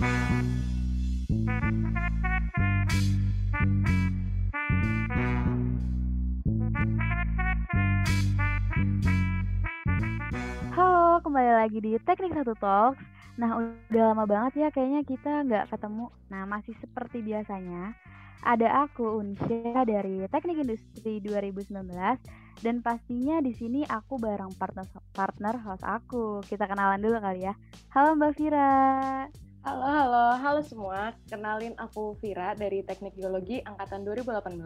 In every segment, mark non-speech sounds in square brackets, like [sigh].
Halo, kembali lagi di Teknik Satu Talks. Nah, udah lama banget ya kayaknya kita nggak ketemu. Nah, masih seperti biasanya, ada aku Unsya dari Teknik Industri 2019 dan pastinya di sini aku bareng partner partner host aku. Kita kenalan dulu kali ya. Halo Mbak Vira. Halo, halo, halo semua. Kenalin aku Vira dari Teknik Geologi angkatan 2018.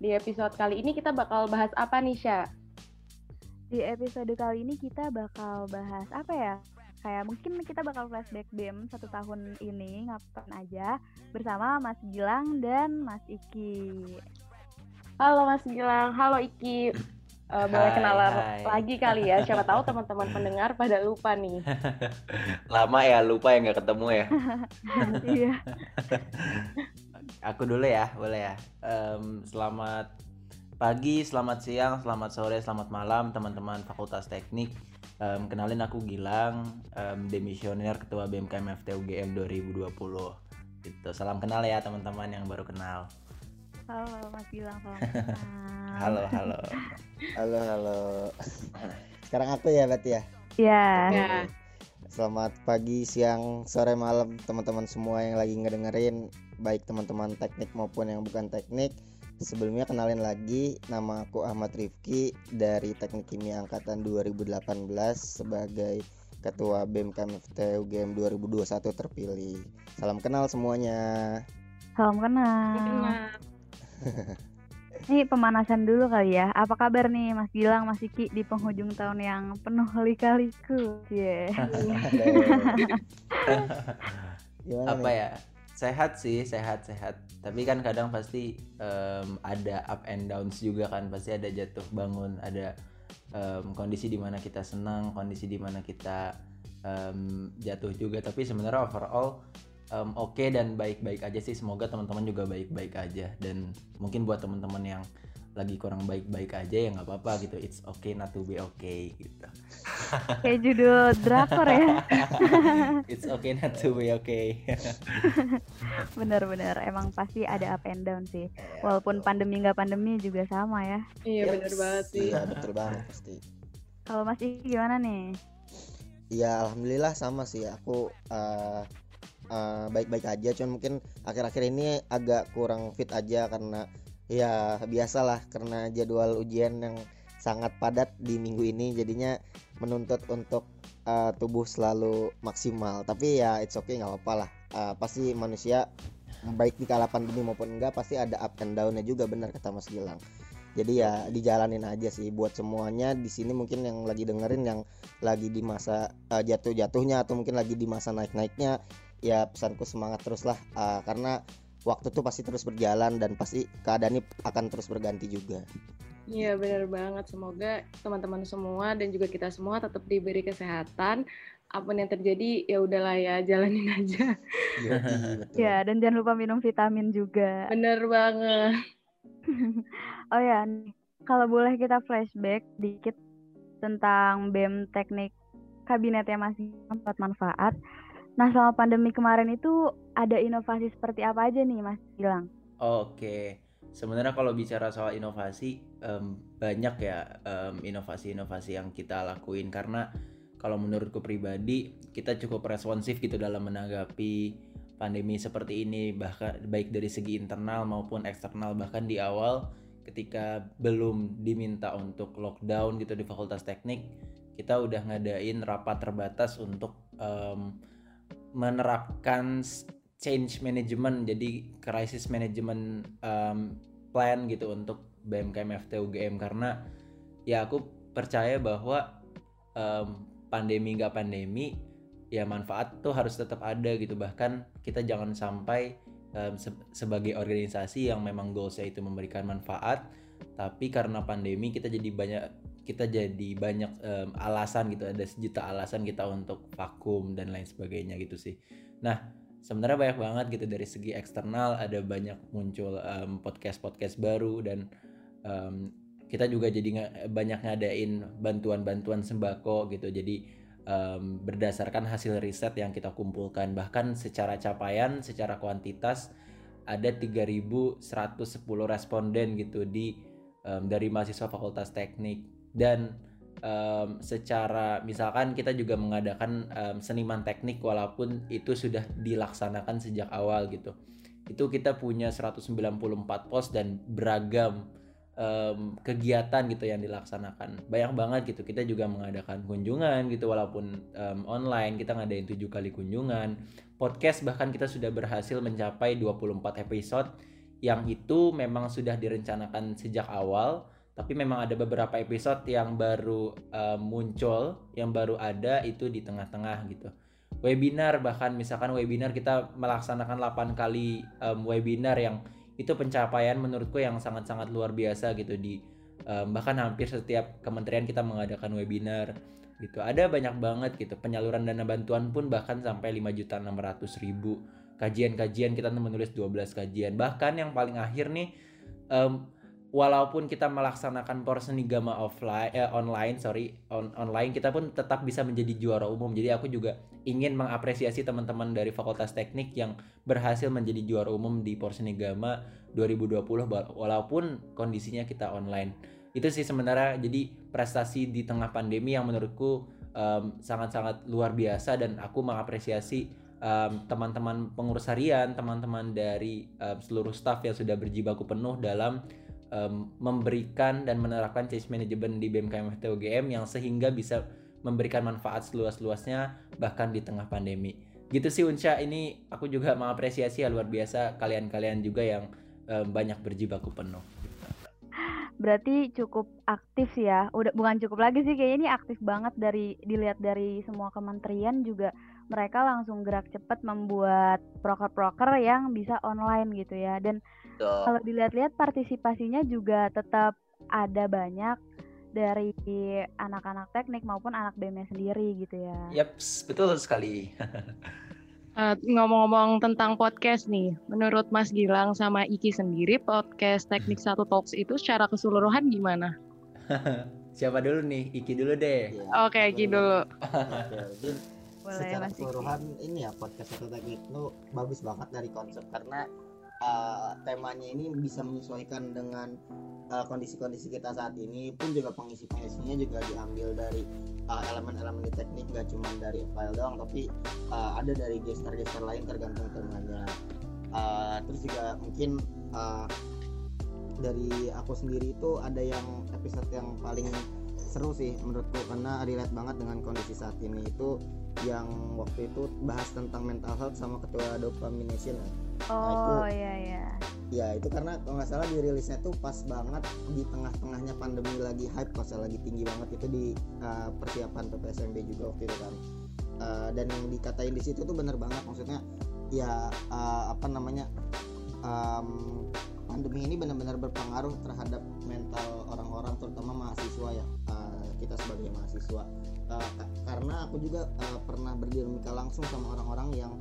Di episode kali ini kita bakal bahas apa nih, Sya? Di episode kali ini kita bakal bahas apa ya? Kayak mungkin kita bakal flashback BEM satu tahun ini ngapain aja bersama Mas Gilang dan Mas Iki. Halo Mas Gilang, halo Iki. Uh, boleh Hai, kenalan hai. lagi kali ya. Siapa tahu teman-teman pendengar pada lupa nih. [laughs] Lama ya, lupa ya nggak ketemu ya. [laughs] Iya. Aku dulu ya, boleh ya. Em, selamat pagi, selamat siang, selamat sore, selamat malam teman-teman Fakultas Teknik. Em, kenalin aku Gilang, em, demisioner Ketua BMKM FT UGM 2020. Gitu. Salam kenal ya teman-teman yang baru kenal. Halo Mas Gilang, salam [laughs] kenal. Halo, halo. Halo, halo. Sekarang aku ya, berarti ya. Ya. Ya. Selamat pagi, siang, sore, malam teman-teman semua yang lagi ngedengerin, baik teman-teman teknik maupun yang bukan teknik. Sebelumnya kenalin lagi, nama aku Ahmad Rifki dari Teknik Kimia Angkatan 2018 sebagai Ketua BMKM FT UGM 2021 terpilih. Salam kenal semuanya. Salam kenal. Kenal. Nih pemanasan dulu kali ya. Apa kabar nih Mas Gilang, Mas Iki di penghujung tahun yang penuh lika-liku? Yeah. [laughs] Apa nih? ya? Sehat sih, sehat sehat. Tapi kan kadang pasti em, ada up and downs juga kan. Pasti ada jatuh bangun, ada em, kondisi di mana kita senang, kondisi di mana kita em, jatuh juga. Tapi sebenarnya overall em, oke dan baik-baik aja sih. Semoga teman-teman juga baik-baik aja. Dan mungkin buat teman-teman yang lagi kurang baik-baik aja ya nggak apa-apa gitu. It's okay not to be okay gitu. Kayak judul drakor ya. [laughs] It's okay not to be okay. [laughs] Bener-bener. Emang pasti ada up and down sih. Walaupun pandemi nggak pandemi juga sama ya. Iya bener banget sih. Iya, betul banget pasti. Kalau Mas Iki gimana nih? Ya alhamdulillah sama sih aku eh, eh, baik-baik aja. Cuman mungkin akhir-akhir ini agak kurang fit aja karena ya biasalah karena jadwal ujian yang sangat padat di minggu ini. Jadinya menuntut untuk eh, tubuh selalu maksimal. Tapi ya it's okay nggak apa-apa lah. Eh, pasti manusia baik di kala pandemi maupun enggak pasti ada up and down-nya juga benar kata Mas Gilang jadi ya dijalanin aja sih buat semuanya di sini mungkin yang lagi dengerin yang lagi di masa uh, jatuh-jatuhnya atau mungkin lagi di masa naik-naiknya ya pesanku semangat terus lah uh, karena waktu tuh pasti terus berjalan dan pasti keadaan ini akan terus berganti juga. Iya bener banget. Semoga teman-teman semua dan juga kita semua tetap diberi kesehatan. Apa pun yang terjadi ya udahlah ya jalanin aja. Yoi, betul. Ya, dan jangan lupa minum vitamin juga. Bener banget. [laughs] Oh ya, kalau boleh kita flashback dikit tentang BEM teknik kabinetnya masih tempat manfaat. Nah, selama pandemi kemarin itu ada inovasi seperti apa aja nih, Mas Gilang? Oke, sebenarnya kalau bicara soal inovasi em, banyak ya em, inovasi-inovasi yang kita lakuin karena kalau menurutku pribadi kita cukup responsif gitu dalam menanggapi pandemi seperti ini bahkan baik dari segi internal maupun eksternal bahkan di awal ketika belum diminta untuk lockdown gitu di Fakultas Teknik kita udah ngadain rapat terbatas untuk em, menerapkan change management jadi crisis management um, plan gitu untuk BMKM FT UGM karena ya aku percaya bahwa um, pandemi nggak pandemi ya manfaat tuh harus tetap ada gitu. Bahkan kita jangan sampai um, se- sebagai organisasi yang memang goalsnya itu memberikan manfaat tapi karena pandemi kita jadi banyak kita jadi banyak em, alasan gitu ada sejuta alasan kita untuk vakum dan lain sebagainya gitu sih. Nah sebenarnya banyak banget gitu dari segi eksternal ada banyak muncul podcast podcast baru dan em, kita juga jadi banyak ngadain bantuan-bantuan sembako gitu. Jadi um, berdasarkan hasil riset yang kita kumpulkan. Bahkan secara capaian secara kuantitas ada 3110 responden gitu di um, dari mahasiswa Fakultas Teknik. Dan um, secara misalkan kita juga mengadakan um, seniman teknik walaupun itu sudah dilaksanakan sejak awal gitu. Itu kita punya 194 pos dan beragam um, kegiatan gitu yang dilaksanakan. Banyak banget gitu kita juga mengadakan kunjungan gitu walaupun um, online kita ngadain tujuh kali kunjungan. Podcast bahkan kita sudah berhasil mencapai 24 episode yang itu memang sudah direncanakan sejak awal tapi memang ada beberapa episode yang baru uh, muncul yang baru ada itu di tengah-tengah gitu. Webinar bahkan misalkan webinar kita melaksanakan 8 kali um, webinar yang itu pencapaian menurutku yang sangat-sangat luar biasa gitu di um, bahkan hampir setiap kementerian kita mengadakan webinar gitu. Ada banyak banget gitu penyaluran dana bantuan pun bahkan sampai 5 juta 600 ribu. Kajian-kajian kita menulis 12 kajian. Bahkan yang paling akhir nih um, walaupun kita melaksanakan Porsenigama offline eh, online sorry on, online kita pun tetap bisa menjadi juara umum. Jadi aku juga ingin mengapresiasi teman-teman dari Fakultas Teknik yang berhasil menjadi juara umum di Porsenigama 2020 walaupun kondisinya kita online. Itu sih sementara jadi prestasi di tengah pandemi yang menurutku sangat-sangat um, luar biasa dan aku mengapresiasi um, teman-teman pengurus harian teman-teman dari um, seluruh staff yang sudah berjibaku penuh dalam um, memberikan dan menerapkan change management di BMKM FTUGM yang sehingga bisa memberikan manfaat seluas-luasnya bahkan di tengah pandemi. Gitu sih Unsha, ini aku juga mengapresiasi ya luar biasa kalian-kalian juga yang um, banyak berjibaku penuh. Berarti cukup aktif ya. Udah bukan cukup lagi sih kayaknya ini aktif banget dari dilihat dari semua kementerian juga mereka langsung gerak cepat membuat proker-proker yang bisa online gitu ya. Dan kalau dilihat-lihat partisipasinya juga tetap ada banyak dari anak-anak teknik maupun anak BM sendiri gitu ya. Yap, betul sekali. uh, ngomong-ngomong tentang podcast nih, menurut Mas Gilang sama Iki sendiri, podcast Teknik [laughs] Satu Talks itu secara keseluruhan gimana? [laughs] Siapa dulu nih? Iki dulu deh. Ya, Oke, okay, Iki dulu. Boleh, secara keseluruhan ini ya podcast Satu Teknik itu bagus banget dari konsep karena uh, temanya ini bisa menyesuaikan dengan uh, kondisi-kondisi kita saat ini pun juga pengisi-pengisinya juga diambil dari uh, elemen-elemen di teknik gak cuma dari file doang tapi uh, ada dari gestar-gestar lain tergantung temanya. Uh, terus juga mungkin uh, dari aku sendiri itu ada yang episode yang paling seru sih menurutku karena relate banget dengan kondisi saat ini itu yang waktu itu bahas tentang mental health sama ketua dopamination oh nah, itu, iya iya. Ya itu karena kalau nggak salah dirilisnya tuh pas banget di tengah-tengahnya pandemi lagi hype pas lagi tinggi banget itu di uh, persiapan PPSMB juga waktu itu kan. Uh, dan yang dikatain di situ tuh bener banget maksudnya ya uh, apa namanya um, pandemi ini benar-benar berpengaruh terhadap mental orang-orang terutama mahasiswa ya uh, kita sebagai mahasiswa. Uh, karena aku juga uh, pernah berdinamika langsung sama orang-orang yang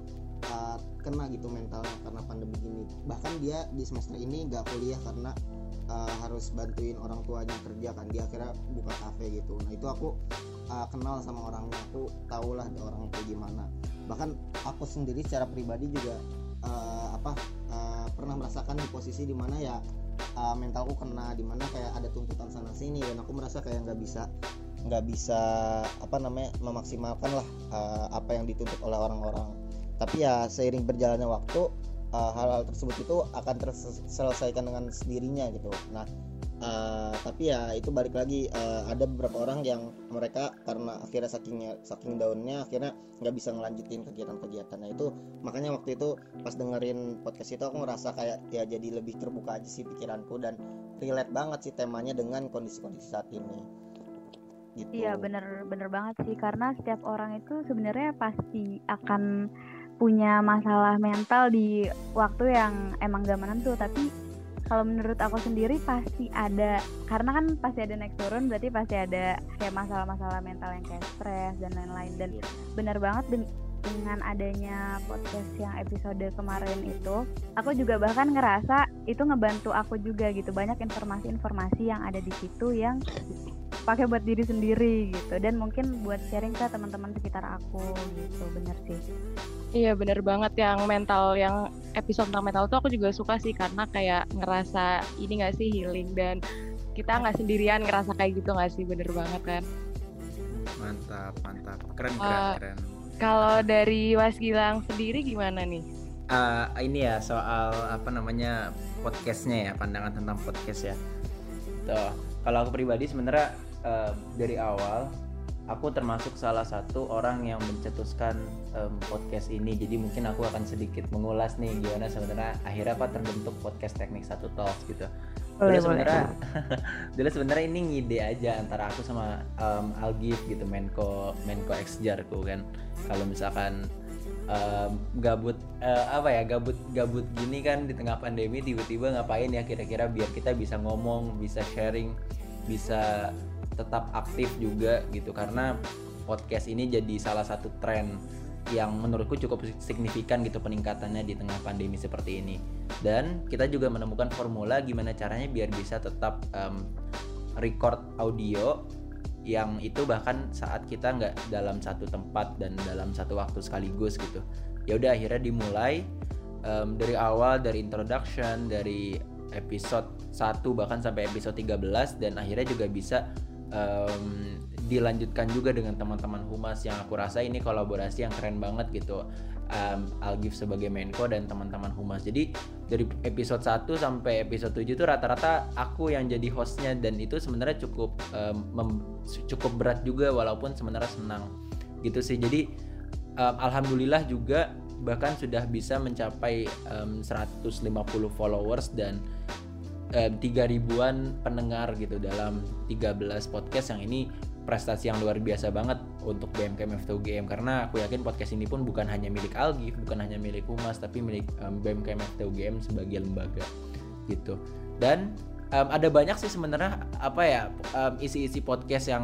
uh, kena gitu mentalnya karena pandemi ini. Bahkan dia di semester ini gak kuliah karena uh, harus bantuin orang tuanya kerja kan. Dia akhirnya buka kafe gitu. Nah itu aku uh, kenal sama orangnya. Aku tau lah orang itu gimana. Bahkan aku sendiri secara pribadi juga uh, apa uh, pernah merasakan di posisi di mana ya uh, mentalku kena. Di mana kayak ada tuntutan sana sini dan aku merasa kayak nggak bisa nggak bisa apa namanya memaksimalkan lah uh, apa yang dituntut oleh orang-orang tapi ya seiring berjalannya waktu uh, hal-hal tersebut itu akan terselesaikan dengan sendirinya gitu. Nah uh, tapi ya itu balik lagi uh, ada beberapa orang yang mereka karena akhirnya sakingnya saking daunnya akhirnya nggak bisa ngelanjutin kegiatan-kegiatannya itu makanya waktu itu pas dengerin podcast itu aku ngerasa kayak ya jadi lebih terbuka aja sih pikiranku dan relate banget sih temanya dengan kondisi-kondisi saat ini. Gitu. Iya bener bener banget sih. Karena setiap orang itu sebenarnya pasti akan punya masalah mental di waktu yang emang gak menentu tapi kalau menurut aku sendiri pasti ada karena kan pasti ada naik turun berarti pasti ada kayak masalah-masalah mental yang kayak stres dan lain-lain. Dan yeah. benar banget den dengan adanya podcast yang episode kemarin itu aku juga bahkan ngerasa itu ngebantu aku juga gitu. Banyak informasi-informasi yang ada di situ yang pakai buat diri sendiri gitu. Dan mungkin buat sharing ke teman-teman sekitar aku gitu bener sih. Iya bener banget. Yang mental yang episode tentang mental tuh aku juga suka sih karena kayak ngerasa ini gak sih healing dan kita nggak sendirian ngerasa kayak gitu gak sih? Bener banget kan? Mantap mantap. Keren keren Uh, keren. kalau dari Mas Gilang sendiri gimana nih? Eh, ini ya soal apa namanya podcastnya ya pandangan tentang podcast ya. Tuh kalau aku pribadi sebenarnya eh, dari awal aku termasuk salah satu orang yang mencetuskan em, podcast ini. Jadi mungkin aku akan sedikit mengulas nih gimana sebenarnya akhirnya apa terbentuk podcast teknik satu talks gitu. Dulu sebenarnya [laughs] dulu sebenarnya ini ngide aja antara aku sama em, Algif gitu Menko Menko Exjarku kan. Kalau misalkan em, gabut eh, apa ya gabut gabut gini kan di tengah pandemi tiba-tiba ngapain ya kira-kira biar kita bisa ngomong bisa sharing bisa tetap aktif juga gitu karena podcast ini jadi salah satu tren yang menurutku cukup signifikan gitu peningkatannya di tengah pandemi seperti ini. Dan kita juga menemukan formula gimana caranya biar bisa tetap em, record audio yang itu bahkan saat kita nggak dalam satu tempat dan dalam satu waktu sekaligus gitu. Ya udah akhirnya dimulai em, dari awal dari introduction dari episode 1 bahkan sampai episode 13 dan akhirnya juga bisa em, dilanjutkan juga dengan teman-teman humas yang aku rasa ini kolaborasi yang keren banget gitu. Um, Algif sebagai Menko dan teman-teman humas. Jadi dari episode 1 sampai episode 7 itu rata-rata aku yang jadi hostnya dan itu sebenarnya cukup mem- cukup berat juga walaupun sebenarnya senang. Gitu sih. Jadi em, alhamdulillah juga bahkan sudah bisa mencapai em, 150 followers dan em, 3000-an pendengar gitu dalam 13 podcast yang ini prestasi yang luar biasa banget untuk BMKM FTUGM karena aku yakin podcast ini pun bukan hanya milik Algif, bukan hanya milik Humas tapi milik em, BMKM FTUGM sebagai lembaga gitu. Dan em, ada banyak sih sebenarnya apa ya em, isi-isi podcast yang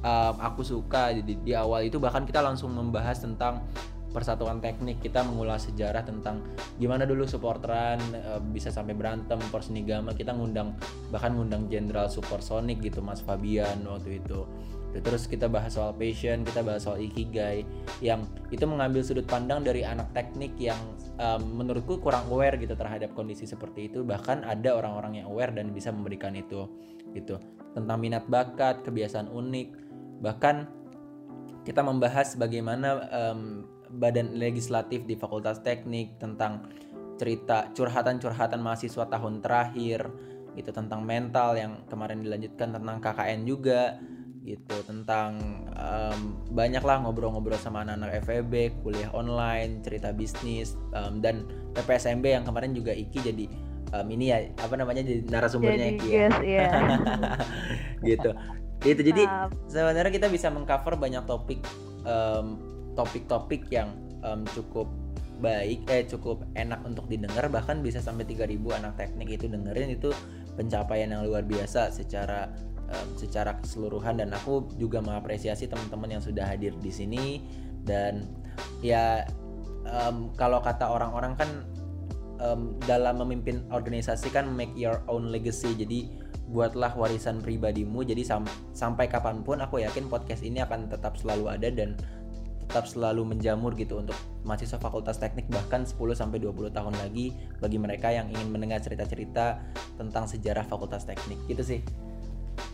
em, aku suka di, di awal itu bahkan kita langsung membahas tentang persatuan teknik kita mengulas sejarah tentang gimana dulu supporteran eh, bisa sampai berantem Porsenigama kita ngundang bahkan ngundang Jenderal Supersonic gitu Mas Fabian waktu itu. Terus kita bahas soal passion kita bahas soal ikigai yang itu mengambil sudut pandang dari anak teknik yang em, menurutku kurang aware gitu terhadap kondisi seperti itu. Bahkan ada orang-orang yang aware dan bisa memberikan itu gitu. Tentang minat bakat kebiasaan unik. Bahkan kita membahas bagaimana em, badan legislatif di Fakultas Teknik tentang cerita curhatan-curhatan mahasiswa tahun terakhir itu tentang mental yang kemarin dilanjutkan tentang KKN juga gitu tentang em, banyak lah ngobrol-ngobrol sama anak-anak FEB kuliah online cerita bisnis em, dan PPSMB yang kemarin juga Iki jadi em, ini ya apa namanya jadi narasumbernya jadi Iki ya. guys ya [laughs] gitu. Itu jadi sebenarnya kita bisa mengcover banyak topik em, topik-topik yang em, cukup baik eh cukup enak untuk didengar bahkan bisa sampai 3000 anak teknik itu dengerin itu pencapaian yang luar biasa secara em, secara keseluruhan. Dan aku juga mengapresiasi teman-teman yang sudah hadir di sini. Dan ya em, kalau kata orang-orang kan em, dalam memimpin organisasi kan make your own legacy. Jadi buatlah warisan pribadimu. Jadi sam- sampai kapan pun aku yakin podcast ini akan tetap selalu ada dan tetap selalu menjamur gitu untuk mahasiswa fakultas teknik bahkan 10 sampai 20 tahun lagi bagi mereka yang ingin mendengar cerita-cerita tentang sejarah fakultas teknik gitu sih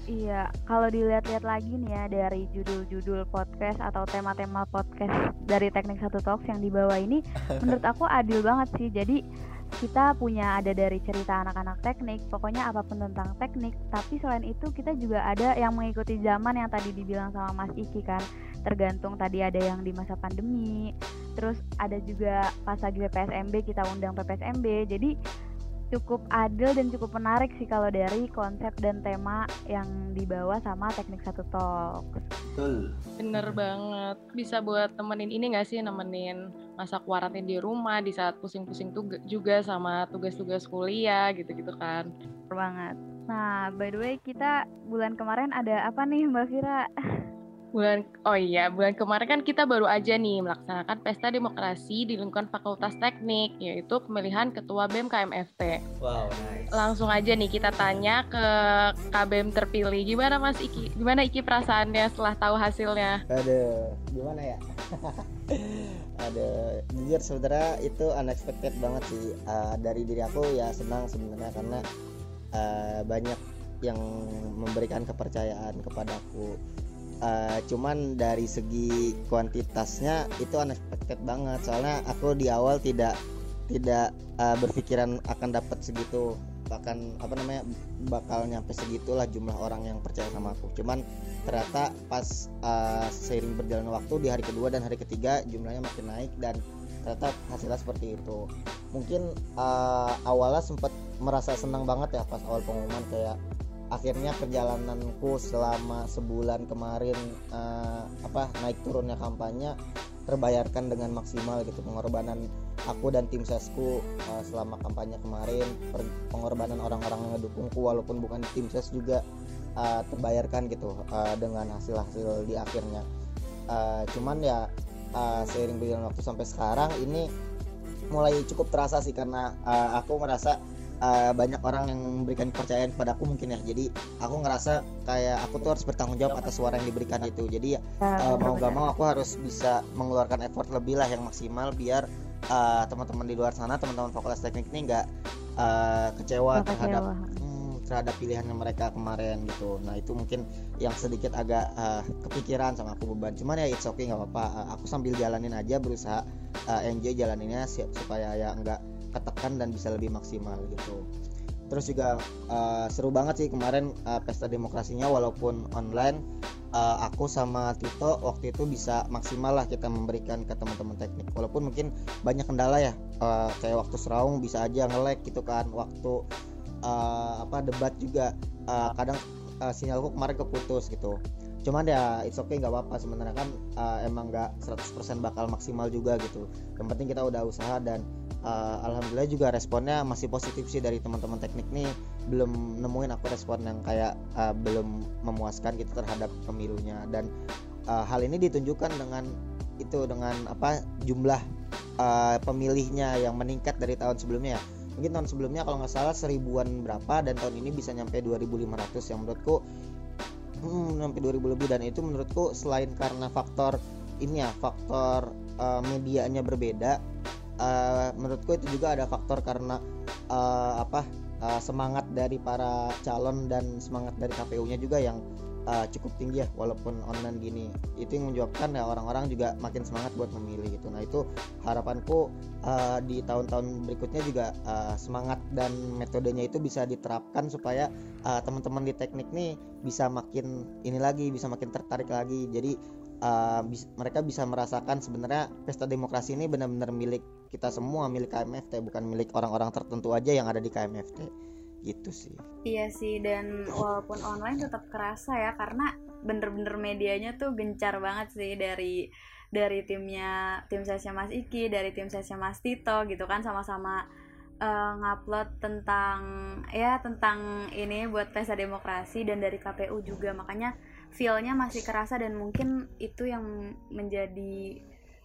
Iya, kalau dilihat-lihat lagi nih ya dari judul-judul podcast atau tema-tema podcast dari Teknik Satu Talks yang di bawah ini, [laughs] menurut aku adil banget sih. Jadi kita punya ada dari cerita anak-anak teknik, pokoknya apa pun tentang teknik. Tapi selain itu kita juga ada yang mengikuti zaman yang tadi dibilang sama Mas Iki kan. Tergantung tadi ada yang di masa pandemi, terus ada juga pas lagi PPSMB kita undang PPSMB. Jadi cukup adil dan cukup menarik sih kalau dari konsep dan tema yang dibawa sama teknik satu talk. betul Bener banget. Bisa buat temenin ini gak sih nemenin masa kuarantin di rumah di saat pusing-pusing juga sama tugas-tugas kuliah gitu-gitu kan. banget. Nah, by the way kita bulan kemarin ada apa nih Mbak Vira? [laughs] bulan oh iya bulan kemarin kan kita baru aja nih melaksanakan pesta demokrasi di lingkungan Fakultas Teknik yaitu pemilihan ketua BEM KMFT. Wow, nice. Langsung aja nih kita tanya ke KBM terpilih. Gimana Mas Iki? Gimana Iki perasaannya setelah tahu hasilnya? Aduh, gimana ya? [laughs] Aduh, jujur sebenarnya itu unexpected banget sih uh, dari diri aku ya senang sebenarnya karena uh, banyak yang memberikan kepercayaan kepadaku uh, cuman dari segi kuantitasnya itu unexpected banget. Soalnya aku di awal tidak tidak uh, berpikiran akan dapat segitu. Bahkan apa namanya bakal nyampe segitulah jumlah orang yang percaya sama aku. Cuman ternyata pas uh, seiring berjalan waktu di hari kedua dan hari ketiga jumlahnya makin naik dan ternyata hasilnya seperti itu. Mungkin uh, awalnya sempat merasa senang banget ya pas awal pengumuman kayak akhirnya perjalananku selama sebulan kemarin uh, apa naik turunnya kampanye terbayarkan dengan maksimal gitu pengorbanan aku dan tim sesku uh, selama kampanye kemarin. Pengorbanan orang-orang yang ngedukungku walaupun bukan tim ses juga uh, terbayarkan gitu uh, dengan hasil-hasil di akhirnya. Uh, cuman ya uh, seiring berjalan waktu sampai sekarang ini mulai cukup terasa sih karena uh, aku merasa uh, banyak orang yang memberikan kepercayaan kepada aku mungkin ya. Jadi aku ngerasa kayak aku tuh harus bertanggung jawab atas suara yang diberikan itu. Jadi ya uh, mau gak mau aku harus bisa mengeluarkan effort lebih lah yang maksimal biar uh, teman-teman di luar sana teman-teman fakultas teknik ini nggak uh, kecewa Maka terhadap hmm, terhadap pilihannya mereka kemarin gitu. Nah itu mungkin yang sedikit agak uh, kepikiran sama aku beban. Cuman ya it's okay nggak apa-apa. Uh, aku sambil jalanin aja berusaha uh, enjoy jalaninnya supaya ya nggak ketekan dan bisa lebih maksimal gitu. Terus juga uh, seru banget sih kemarin uh, pesta demokrasinya walaupun online uh, aku sama Tito waktu itu bisa maksimal lah kita memberikan ke teman-teman teknik. Walaupun mungkin banyak kendala ya uh, kayak waktu serawung bisa aja ngelek gitu kan waktu uh, apa debat juga uh, kadang uh, sinyalku kemarin keputus gitu. Cuman ya it's okay nggak apa-apa sebenarnya kan uh, emang nggak 100% bakal maksimal juga gitu. Yang penting kita udah usaha dan uh, alhamdulillah juga responnya masih positif sih dari teman-teman teknik nih. Belum nemuin aku respon yang kayak uh, belum memuaskan gitu terhadap pemilunya. Dan uh, hal ini ditunjukkan dengan itu dengan apa jumlah uh, pemilihnya yang meningkat dari tahun sebelumnya. Mungkin tahun sebelumnya kalau nggak salah seribuan berapa dan tahun ini bisa nyampe 2500 yang menurutku hmm, sampai 2000 lebih. Dan itu menurutku selain karena faktor ini ya faktor uh, medianya berbeda uh, menurutku itu juga ada faktor karena uh, apa uh, semangat dari para calon dan semangat dari KPU-nya juga yang uh, cukup tinggi ya walaupun online gini. Itu yang menyebabkan ya orang-orang juga makin semangat buat memilih gitu. Nah itu harapanku uh, di tahun-tahun berikutnya juga uh, semangat dan metodenya itu bisa diterapkan supaya uh, teman-teman di teknik nih bisa makin ini lagi bisa makin tertarik lagi. Jadi uh, bis, mereka bisa merasakan sebenarnya pesta demokrasi ini benar-benar milik kita semua milik KMFT bukan milik orang-orang tertentu aja yang ada di KMFT gitu sih. Iya sih dan walaupun online tetap kerasa ya karena bener-bener medianya tuh gencar banget sih dari dari timnya tim sesnya Mas Iki dari tim sesnya Mas Tito gitu kan sama-sama uh, ngupload tentang ya tentang ini buat pesta demokrasi dan dari KPU juga. Makanya feelnya masih kerasa dan mungkin itu yang menjadi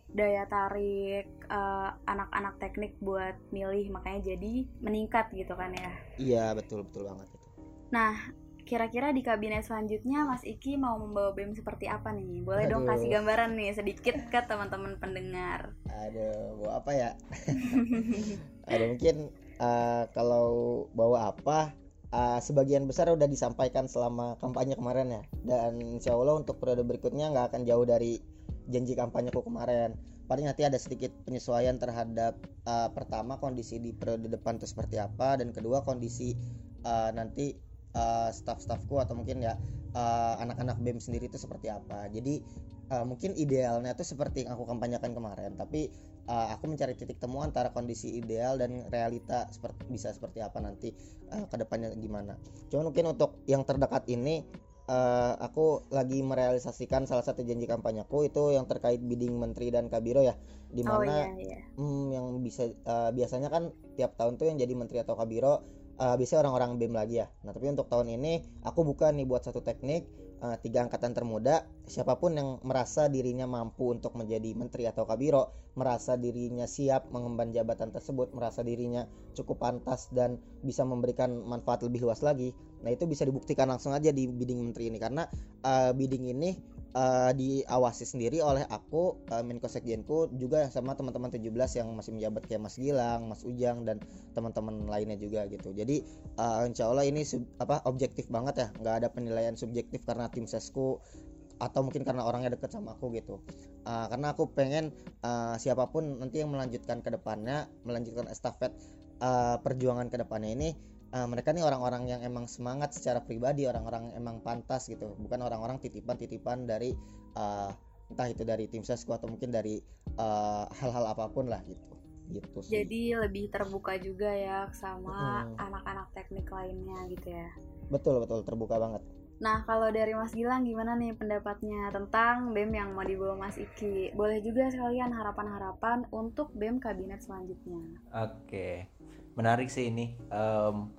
daya tarik anak eh, anak-anak teknik buat milih makanya jadi meningkat gitu kan ya. Iya betul betul banget itu. Nah kira-kira di kabinet selanjutnya Mas Iki mau membawa BEM seperti apa nih? Boleh Aduh. dong kasih gambaran nih sedikit ke teman-teman pendengar. Ada bawa apa ya? [laughs] Ada mungkin uh, kalau bawa apa uh, sebagian besar udah disampaikan selama kampanye kemarin ya. Dan insya Allah untuk periode berikutnya nggak akan jauh dari janji kampanyeku kemarin. Paling nanti ada sedikit penyesuaian terhadap uh, pertama kondisi di periode depan itu seperti apa dan kedua kondisi uh, nanti uh, staff-staffku atau mungkin ya uh, anak-anak BEM sendiri itu seperti apa. Jadi uh, mungkin idealnya itu seperti yang aku kampanyekan kemarin. Tapi uh, aku mencari titik temu antara kondisi ideal dan realita seperti bisa seperti apa nanti uh, ke depannya gimana. Cuman mungkin untuk yang terdekat ini uh, aku lagi merealisasikan salah satu janji kampanyeku itu yang terkait bidding menteri dan kabiro ya, di mana oh, iya, iya. Hmm, yang bisa uh, biasanya kan tiap tahun tuh yang jadi menteri atau kabiro uh, biasanya orang-orang BEM lagi ya. Nah tapi untuk tahun ini aku buka nih buat satu teknik uh, tiga angkatan termuda siapa pun yang merasa dirinya mampu untuk menjadi menteri atau kabiro merasa dirinya siap mengemban jabatan tersebut merasa dirinya cukup pantas dan bisa memberikan manfaat lebih luas lagi nah itu bisa dibuktikan langsung aja di bidding menteri ini. Karena uh, bidding ini uh, diawasi sendiri oleh aku uh, Menko Sekjenku juga sama teman-teman 17 yang masih menjabat kayak Mas Gilang, Mas Ujang dan teman-teman lainnya juga gitu. Jadi uh, insya Allah ini sub, apa objektif banget ya, nggak ada penilaian subjektif karena tim sesku atau mungkin karena orangnya deket sama aku gitu. Uh, karena aku pengen uh, siapa pun nanti yang melanjutkan ke depannya, melanjutkan estafet uh, perjuangan ke depannya ini uh, mereka nih orang-orang yang emang semangat secara pribadi orang-orang emang pantas gitu bukan orang-orang titipan-titipan dari uh, entah itu dari tim sesku atau mungkin dari hal hal-hal apa pun lah gitu gitu sih. Jadi lebih terbuka juga ya sama hmm. anak-anak teknik lainnya gitu ya. Betul betul terbuka banget. Nah, kalau dari Mas Gilang gimana nih pendapatnya tentang BEM yang mau dibawa Mas Iki? Boleh juga sekalian harapan-harapan untuk BEM kabinet selanjutnya. Oke, menarik sih ini. Um,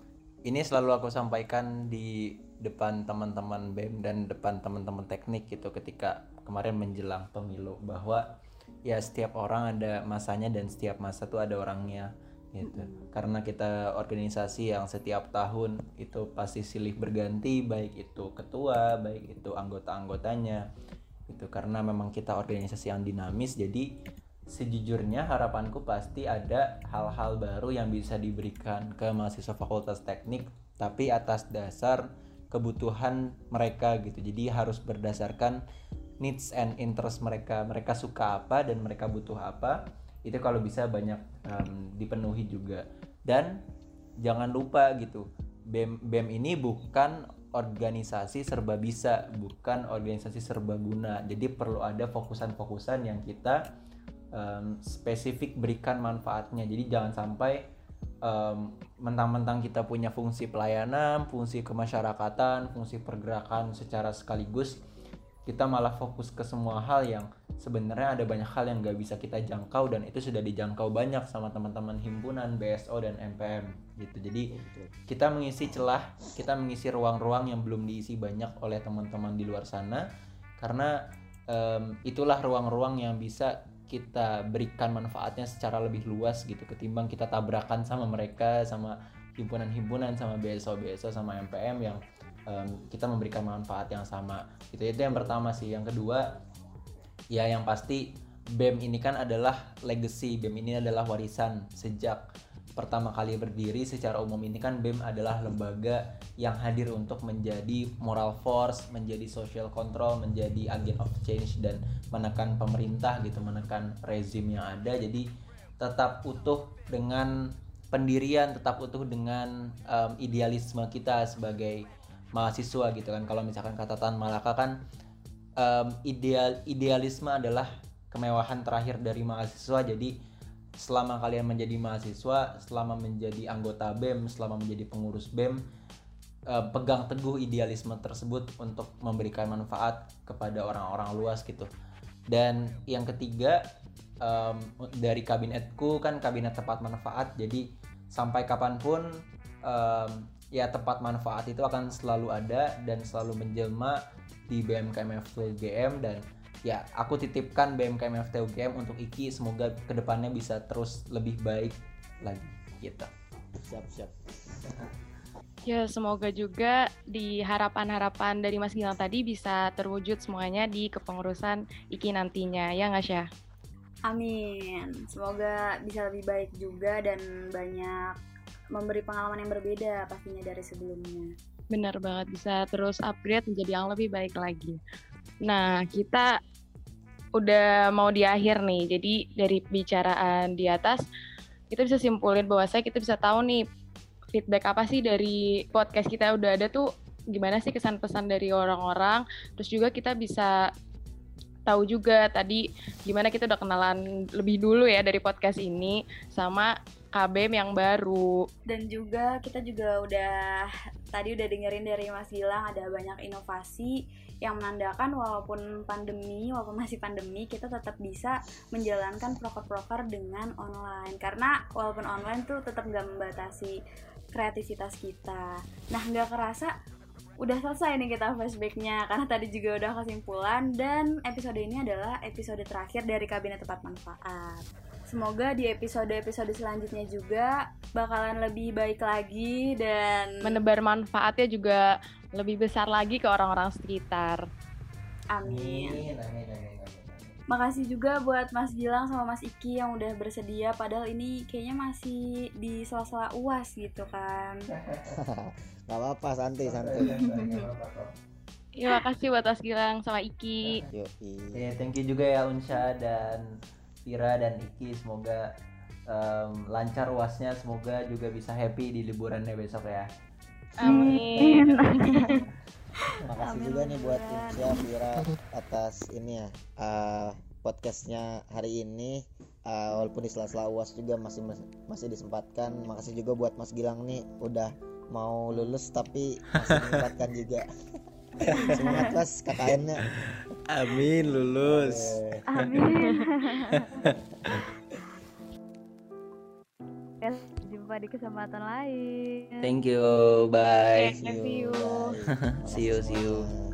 ini selalu aku sampaikan di depan teman-teman BEM dan depan teman-teman teknik gitu ketika kemarin menjelang pemilu bahwa ya setiap orang ada masanya dan setiap masa tuh ada orangnya gitu. Karena kita organisasi yang setiap tahun itu pasti silih berganti baik itu ketua baik itu anggota-anggotanya itu karena memang kita organisasi yang dinamis jadi sejujurnya harapanku pasti ada hal-hal baru yang bisa diberikan ke mahasiswa fakultas teknik tapi atas dasar kebutuhan mereka gitu. Jadi harus berdasarkan needs and interest mereka. Mereka suka apa dan mereka butuh apa itu kalau bisa banyak um, dipenuhi juga. Dan jangan lupa gitu BEM BEM ini bukan organisasi serba bisa bukan organisasi serba guna. Jadi perlu ada fokusan-fokusan yang kita um, spesifik berikan manfaatnya. Jadi jangan sampai um, mentang-mentang kita punya fungsi pelayanan fungsi kemasyarakatan fungsi pergerakan secara sekaligus kita malah fokus ke semua hal yang sebenarnya ada banyak hal yang gak bisa kita jangkau dan itu sudah dijangkau banyak sama teman-teman himpunan BSO dan MPM gitu. Jadi kita mengisi celah kita mengisi ruang-ruang yang belum diisi banyak oleh teman-teman di luar sana karena um, itulah ruang-ruang yang bisa kita berikan manfaatnya secara lebih luas gitu ketimbang kita tabrakan sama mereka sama himpunan-himpunan sama BSO BSO sama MPM yang um, kita memberikan manfaat yang sama itu itu yang pertama sih. Yang kedua ya yang pasti BEM ini kan adalah legacy BEM ini adalah warisan sejak pertama kali berdiri secara umum ini kan BEM adalah lembaga yang hadir untuk menjadi moral force, menjadi social control, menjadi agent of change dan menekan pemerintah gitu, menekan rezim yang ada. Jadi tetap utuh dengan pendirian, tetap utuh dengan um, idealisme kita sebagai mahasiswa gitu kan kalau misalkan kata Tan Malaka kan um, ideal idealisme adalah kemewahan terakhir dari mahasiswa jadi selama kalian menjadi mahasiswa selama menjadi anggota BEM selama menjadi pengurus BEM uh, pegang teguh idealisme tersebut untuk memberikan manfaat kepada orang-orang luas gitu. Dan yang ketiga dari kabinetku kan kabinet tepat manfaat jadi sampai kapan pun um, ya tepat manfaat itu akan selalu ada dan selalu menjelma di BMKM UGM dan ya aku titipkan BMKM UGM untuk Iki semoga ke depannya bisa terus lebih baik lagi gitu siap siap Ya, semoga juga di harapan-harapan dari Mas Gilang tadi bisa terwujud semuanya di kepengurusan IKI nantinya, ya nggak Syah? Amin. Semoga bisa lebih baik juga dan banyak memberi pengalaman yang berbeda pastinya dari sebelumnya. Benar banget, bisa terus upgrade menjadi yang lebih baik lagi. Nah, kita udah mau di akhir nih, jadi dari pembicaraan di atas, kita bisa simpulin bahwa saya kita bisa tahu nih feedback apa sih dari podcast kita udah ada tuh gimana sih kesan pesan dari orang-orang. Terus juga kita bisa tahu juga tadi gimana kita udah kenalan lebih dulu ya dari podcast ini sama KBM yang baru. Dan juga kita juga udah tadi udah dengerin dari Mas Gilang ada banyak inovasi yang menandakan walaupun pandemi, walaupun masih pandemi, kita tetap bisa menjalankan proker-proker dengan online. Karena walaupun online tuh tetap nggak membatasi kreativitas kita. Nah, nggak kerasa udah selesai nih kita flashbacknya karena tadi juga udah kesimpulan dan episode ini adalah episode terakhir dari kabinet tepat manfaat. Semoga di episode-episode selanjutnya juga bakalan lebih baik lagi dan Menebar manfaatnya juga lebih besar lagi ke orang-orang sekitar. amin. amin, amin, amin, amin. Makasih juga buat Mas Gilang sama Mas Iki yang udah bersedia padahal ini kayaknya masih di sela-sela UAS gitu kan. [laughs] nggak apa-apa santai santai Ya makasih buat Mas Gilang sama Iki. Yoi. Ya, thank you juga ya Unsha dan Vira dan Iki. Semoga em, lancar uasnya. Semoga juga bisa happy di liburannya besok ya. Amin. [laughs] Makasih Amin, juga nih buat. Insya Vira atas ini ya eh, podcastnya hari ini Eh, walaupun di sela-sela uas juga masih masih disempatkan makasih juga buat Mas Gilang nih udah mau lulus tapi masih menyempatkan juga [laughs] semangat mas KKN-nya Amin lulus. Amin. [laughs] Ya, jumpa di kesempatan lain. Thank you. Bye. Thank you. bye. [laughs] See you, see you. Makasih semuanya.